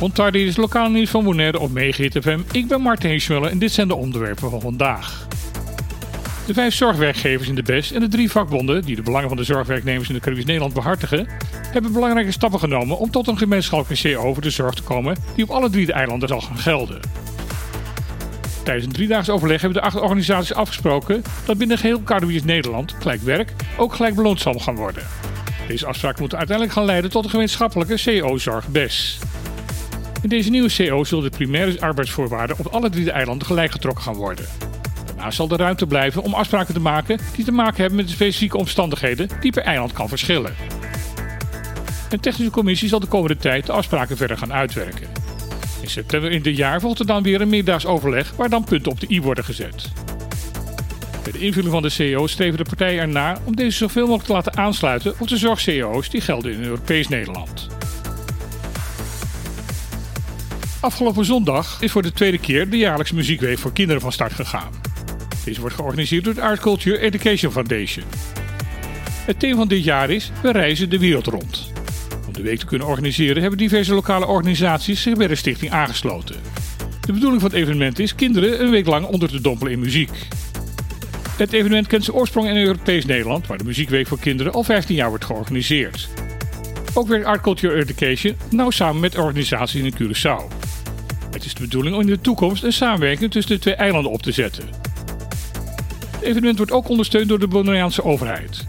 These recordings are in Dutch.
Ontardi is lokaal nieuws van Bonaire op FM. Ik ben Martin Heesmuller en dit zijn de onderwerpen van vandaag. De vijf zorgwerkgevers in de BES en de drie vakbonden, die de belangen van de zorgwerknemers in de Caribisch Nederland behartigen, hebben belangrijke stappen genomen om tot een gemeenschappelijke CO over de zorg te komen die op alle drie de eilanden zal gaan gelden. Tijdens een driedaags overleg hebben de acht organisaties afgesproken dat binnen geheel Caribisch Nederland gelijk werk ook gelijk beloond zal gaan worden. Deze afspraak moet uiteindelijk gaan leiden tot een gemeenschappelijke CO-zorg BES. In deze nieuwe CO zullen de primaire arbeidsvoorwaarden op alle drie de eilanden gelijk getrokken gaan worden. Daarnaast zal er ruimte blijven om afspraken te maken die te maken hebben met de specifieke omstandigheden die per eiland kan verschillen. Een technische commissie zal de komende tijd de afspraken verder gaan uitwerken. In september in dit jaar volgt er dan weer een meerdaags overleg waar dan punten op de i worden gezet. De invulling van de CO streven de partijen ernaar om deze zoveel mogelijk te laten aansluiten op de zorg-CO's die gelden in Europees Nederland. Afgelopen zondag is voor de tweede keer de jaarlijkse muziekweek voor kinderen van start gegaan. Deze wordt georganiseerd door de Art Culture Education Foundation. Het thema van dit jaar is We reizen de wereld rond. Om de week te kunnen organiseren hebben diverse lokale organisaties zich bij de stichting aangesloten. De bedoeling van het evenement is kinderen een week lang onder te dompelen in muziek. Het evenement kent zijn oorsprong in Europees Nederland, waar de muziekweek voor kinderen al 15 jaar wordt georganiseerd. Ook werkt Art Culture Education nauw samen met organisaties in Curaçao. Het is de bedoeling om in de toekomst een samenwerking tussen de twee eilanden op te zetten. Het evenement wordt ook ondersteund door de Bonaireaanse overheid.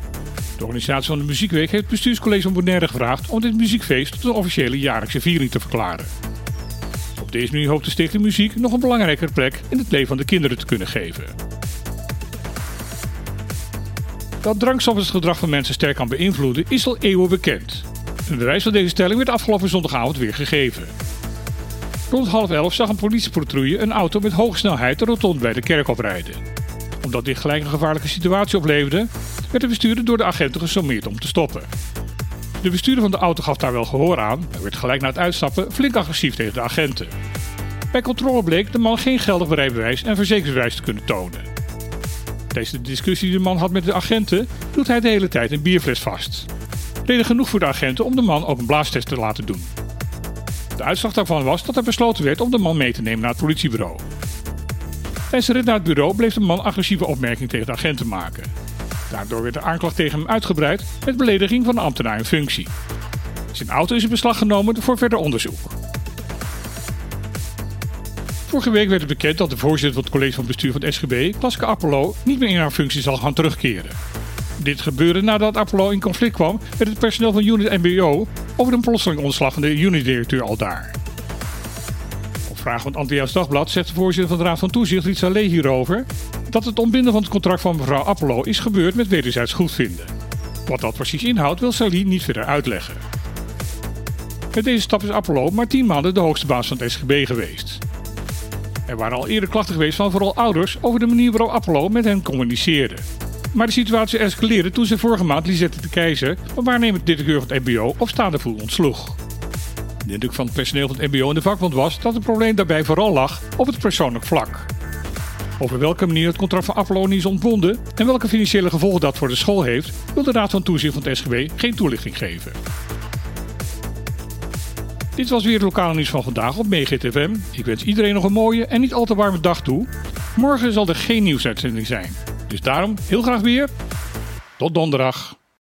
De organisatie van de Muziekweek heeft het bestuurscollege van Bonaire gevraagd om dit muziekfeest tot een officiële jaarlijkse viering te verklaren. Op deze manier hoopt de stichting muziek nog een belangrijkere plek in het leven van de kinderen te kunnen geven. Dat drankstoffen het gedrag van mensen sterk kan beïnvloeden is al eeuwen bekend. Een bewijs van deze stelling werd afgelopen zondagavond weer gegeven. Rond half elf zag een politiepatrouille een auto met hoge snelheid de rotonde bij de kerk oprijden. Omdat dit gelijk een gevaarlijke situatie opleverde, werd de bestuurder door de agenten gesommeerd om te stoppen. De bestuurder van de auto gaf daar wel gehoor aan, maar werd gelijk na het uitstappen flink agressief tegen de agenten. Bij controle bleek de man geen geldig rijbewijs en verzekeringsbewijs te kunnen tonen. Tijdens de discussie die de man had met de agenten, doet hij de hele tijd een bierfles vast. Reden genoeg voor de agenten om de man ook een blaastest te laten doen. De uitslag daarvan was dat er besloten werd om de man mee te nemen naar het politiebureau. Tijdens de rit naar het bureau bleef de man agressieve opmerkingen tegen de agenten maken. Daardoor werd de aanklacht tegen hem uitgebreid met belediging van de ambtenaar in functie. Zijn auto is in beslag genomen voor verder onderzoek. Vorige week werd het bekend dat de voorzitter van het college van bestuur van het SGB, Klaske Apollo, niet meer in haar functie zal gaan terugkeren. Dit gebeurde nadat Apollo in conflict kwam met het personeel van Unit MBO over een plotseling ontslag van de unitdirecteur al daar. Op vraag van het Antilliaans Dagblad zegt de voorzitter van de Raad van Toezicht, Rita Lee, hierover dat het ontbinden van het contract van mevrouw Apollo is gebeurd met wederzijds goedvinden. Wat dat precies inhoudt wil Salie niet verder uitleggen. Met deze stap is Apollo maar 10 maanden de hoogste baas van het SGB geweest. Er waren al eerder klachten geweest van vooral ouders over de manier waarop Apollo met hen communiceerde. Maar de situatie escaleerde toen ze vorige maand Lisette de Keizer, een waarnemend directeur van het MBO, op staande voet ontsloeg. De indruk van het personeel van het MBO en de vakbond was dat het probleem daarbij vooral lag op het persoonlijk vlak. Over welke manier het contract van Apollo is ontbonden en welke financiële gevolgen dat voor de school heeft, wil de Raad van Toezicht van het SGB geen toelichting geven. Dit was weer het lokale nieuws van vandaag op FM. Ik wens iedereen nog een mooie en niet al te warme dag toe. Morgen zal er geen nieuwsuitzending zijn. Dus daarom heel graag weer. Tot donderdag.